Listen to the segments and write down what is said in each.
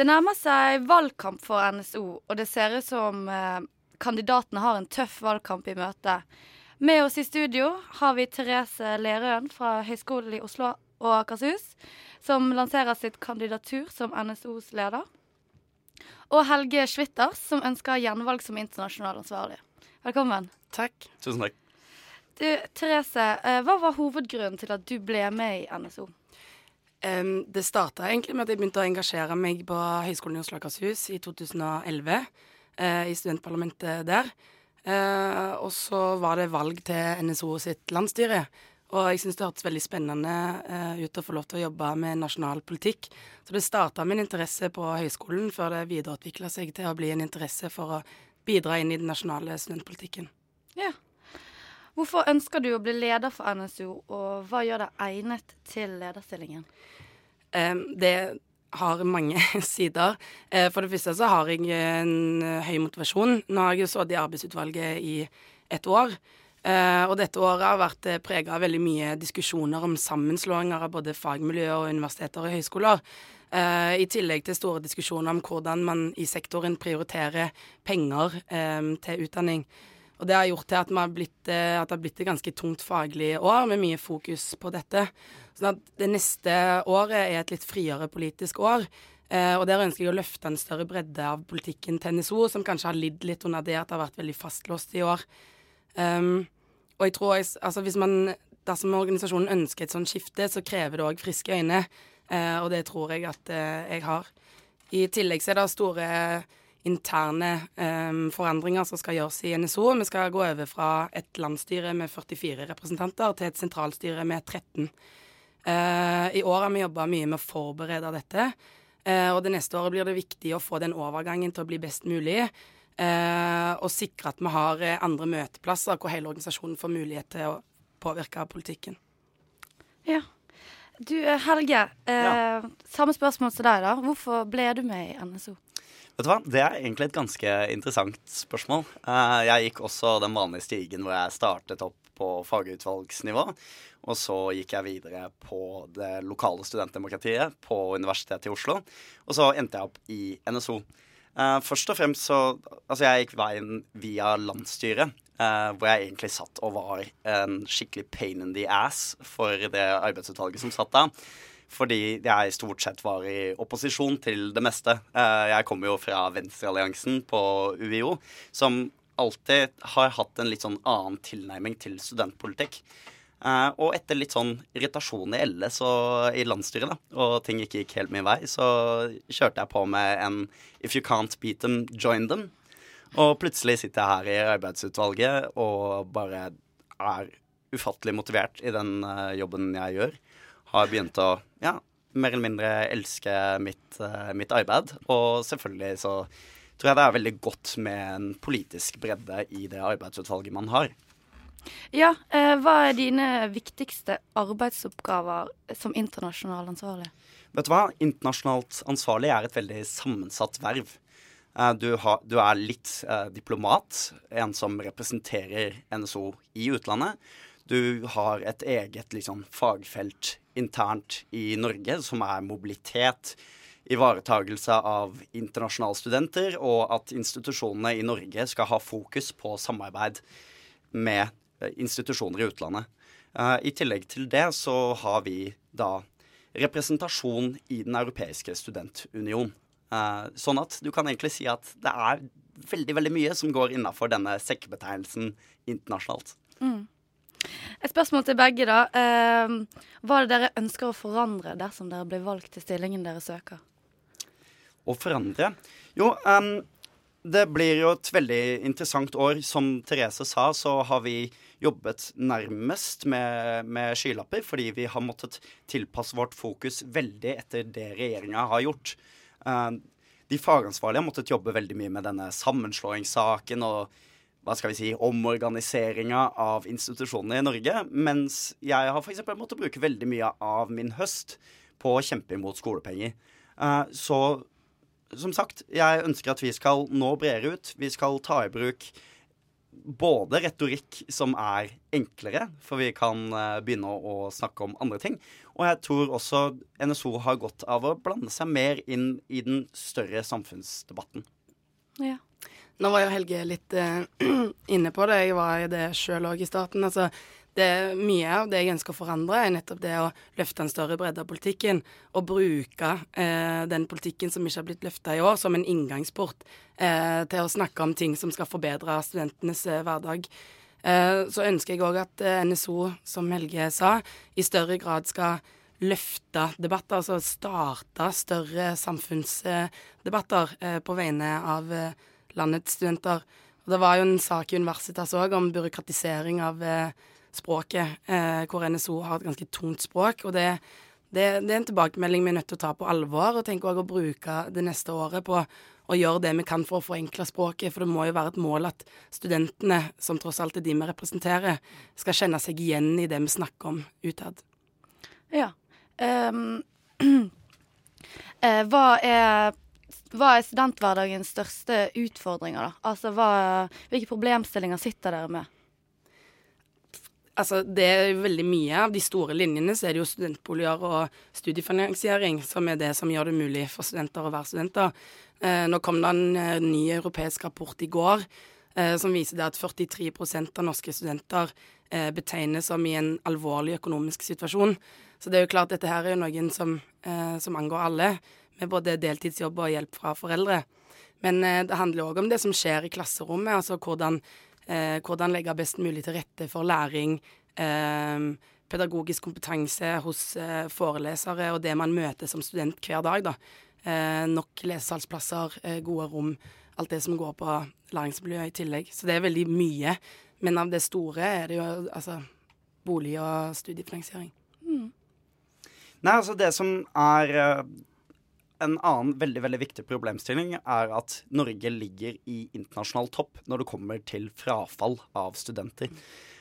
Det nærmer seg valgkamp for NSO, og det ser ut som eh, kandidatene har en tøff valgkamp i møte. Med oss i studio har vi Therese Lerøen fra Høgskolen i Oslo og Akershus, som lanserer sitt kandidatur som NSOs leder. Og Helge Schwitters, som ønsker gjenvalg som internasjonal ansvarlig. Velkommen. Takk. Tusen takk. Du, Therese, eh, hva var hovedgrunnen til at du ble med i NSO? Um, det starta egentlig med at jeg begynte å engasjere meg på Høgskolen i Oslo og Akershus i 2011. Uh, I studentparlamentet der. Uh, og så var det valg til NSO sitt landsstyre. Og jeg syns det hørtes veldig spennende uh, ut å få lov til å jobbe med nasjonal politikk. Så det starta en interesse på høyskolen, før det videreutvikla seg til å bli en interesse for å bidra inn i den nasjonale studentpolitikken. Hvorfor ønsker du å bli leder for NSO, og hva gjør deg egnet til lederstillingen? Det har mange sider. Uh, for det første så har jeg en uh, høy motivasjon. Nå har jeg jo sittet i arbeidsutvalget i et år. Uh, og dette året har vært prega av veldig mye diskusjoner om sammenslåinger av både fagmiljøer og universiteter og høyskoler. I tillegg til store diskusjoner om hvordan man i sektoren prioriterer penger til utdanning. Og det har gjort til at, blitt, at, det har blitt et ganske tungt faglig år, med mye fokus på dette. Sånn at det neste året er et litt friere politisk år. Eh, og der ønsker jeg å løfte en større bredde av politikken til NSO, som kanskje har lidd litt under det at det har vært veldig fastlåst i år. Um, og jeg tror altså hvis man, Dersom organisasjonen ønsker et sånt skifte, så krever det òg friske øyne. Eh, og det tror jeg at eh, jeg har. I tillegg så er det store interne um, forandringer som skal gjøres i NSO. Vi skal gå over fra et landsstyre med 44 representanter til et sentralstyre med 13. Uh, I år har vi jobba mye med å forberede dette. Uh, og det neste året blir det viktig å få den overgangen til å bli best mulig. Uh, og sikre at vi har andre møteplasser hvor hele organisasjonen får mulighet til å påvirke politikken. Ja. Du Helge, ja. samme spørsmål til deg, da. Hvorfor ble du med i NSO? Vet du hva? Det er egentlig et ganske interessant spørsmål. Uh, jeg gikk også den vanlige stigen hvor jeg startet opp på fagutvalgsnivå. Og så gikk jeg videre på det lokale studentdemokratiet på Universitetet i Oslo. Og så endte jeg opp i NSO. Uh, først og fremst så Altså, jeg gikk veien via landsstyret. Uh, hvor jeg egentlig satt og var en skikkelig pain in the ass for det arbeidsutvalget som satt da fordi jeg stort sett var i opposisjon til det meste. Jeg kommer jo fra Venstrealliansen på UiO, som alltid har hatt en litt sånn annen tilnærming til studentpolitikk. og etter litt sånn irritasjon i LS og i landsstyret, da, og ting ikke gikk helt min vei, så kjørte jeg på med en If you can't beat them, join them. Og plutselig sitter jeg her i arbeidsutvalget og bare er ufattelig motivert i den jobben jeg gjør har begynt å ja, mer eller mindre elske mitt, uh, mitt, arbeid. Og selvfølgelig så tror jeg det er veldig godt med en politisk bredde i det arbeidsutvalget man har. Ja, eh, hva er dine viktigste arbeidsoppgaver som internasjonal ansvarlig? Vet du hva? Internasjonalt ansvarlig er et veldig sammensatt verv. Eh, du, har, du, er litt eh, diplomat, en som representerer NSO i utlandet. Du har et eget liksom, fagfelt internt i Norge, som er mobilitet, ivaretagelse av internasjonale studenter, og at institusjonene i Norge skal ha fokus på samarbeid med eh, institusjoner i utlandet. Uh, I tillegg til det så har vi da representasjon i Den europeiske studentunion. Uh, sånn at du kan egentlig si at det er veldig veldig mye som går innafor denne sekkebetegnelsen internasjonalt. Mm. Et spørsmål til begge, da. Eh, hva er det dere ønsker å forandre dersom dere blir valgt til stillingen dere søker? Å forandre? Jo, um, det blir jo et veldig interessant år. Som Therese sa, så har vi jobbet nærmest med, med skylapper, fordi vi har måttet tilpasse vårt fokus veldig etter det regjeringa har gjort. Uh, de fagansvarlige har måttet jobbe veldig mye med denne sammenslåingssaken og hva skal vi si, omorganiseringa av institusjonene i Norge. Mens jeg har f.eks. måttet bruke veldig mye av min høst på å kjempe imot skolepenger. Uh, så som sagt, jeg ønsker at vi skal nå bredere ut. Vi skal ta i bruk både retorikk som er enklere, for vi kan eh, begynne å snakke om andre ting. Og jeg tror også NSO har godt av å blande seg mer inn i den større samfunnsdebatten. Ja. Nå var jo Helge litt uh, inne på det. Jeg var i det sjøl òg i starten. Altså, det er mye av det jeg ønsker å forandre, er nettopp det å løfte en større bredde av politikken. Og bruke eh, den politikken som ikke har blitt løfta i år, som en inngangsport eh, til å snakke om ting som skal forbedre studentenes eh, hverdag. Eh, så ønsker jeg òg at eh, NSO, som Helge sa, i større grad skal løfte debatter, altså starte større samfunnsdebatter eh, på vegne av landets studenter. Og det var jo en sak i Universitas òg om byråkratisering av språket, eh, hvor NSO har et ganske tungt språk. og det, det, det, er en tilbakemelding vi er nødt til å ta på alvor, og tenker også å bruke det neste året på å gjøre det vi kan for å forenkle språket. For det må jo være et mål at studentene, som tross alt er de vi representerer, skal kjenne seg igjen i det vi snakker om utad. Ja. Um, hva er hva er studenthverdagens største utfordringer, da? Altså, hva, hvilke problemstillinger sitter dere med? Altså, det er veldig mye. Av de store linjene så er det jo studentboliger og studiefinansiering som er det som gjør det mulig for studenter å være studenter. Eh, nå kom det en eh, ny europeisk rapport i går eh, som viser at 43% av norske studenter eh, betegnes som i en alvorlig økonomisk situasjon. Så det er jo klart dette her er noen som, eh, som angår alle, med både deltidsjobb og hjelp fra foreldre. Men eh, det handler òg om det som skjer i klasserommet, altså hvordan Eh, hvordan legge best mulig til rette for læring, eh, pedagogisk kompetanse hos forelesere og det man møter som student hver dag. da. Nok lesesalsplasser, gode rom, alt det som går på læringsmiljøet i tillegg. Så det er veldig mye. Men av det store er det jo altså bolig og studiefinansiering. Mm. Nei, altså det som er en annen veldig veldig viktig problemstilling er at Norge ligger i internasjonal topp når det kommer til frafall av studenter.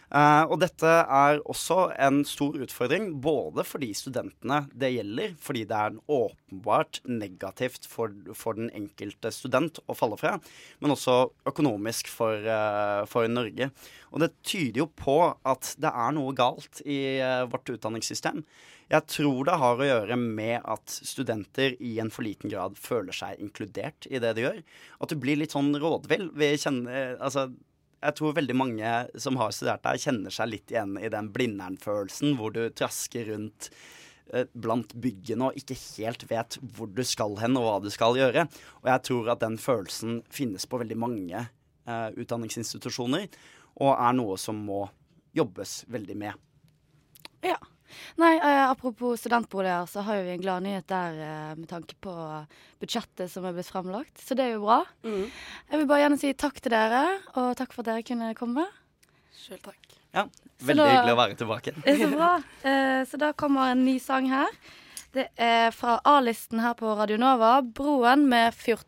Uh, og dette er også en stor utfordring, både for de studentene det gjelder, fordi det er åpenbart negativt for, for den enkelte student å falle fra, men også økonomisk for, uh, for, Norge. Og det tyder jo på at det er noe galt i uh, vårt utdanningssystem. Jeg tror det har å gjøre med at studenter i en for liten grad føler seg inkludert i det de gjør. At du blir litt sånn rådvill. Vi kjenner Altså jeg tror veldig mange som har studert der, kjenner seg litt igjen i den Blindern-følelsen, hvor du trasker rundt eh, blant byggene og ikke helt vet hvor du skal hen og hva du skal gjøre. Og jeg tror at den følelsen finnes på veldig mange eh, utdanningsinstitusjoner, og er noe som må jobbes veldig med. Ja. Nei, eh, apropos studentboliger, så har vi en gladnyhet der eh, med tanke på budsjettet som er blitt fremlagt. Så det er jo bra. Mm. Jeg vil bare gjerne si takk til dere, og takk for at dere kunne komme. Sjøl takk. Ja, veldig da, hyggelig å være tilbake. Er så bra. Eh, så da kommer en ny sang her. Det er fra A-listen her på Radio Nova, 'Broen' med 14.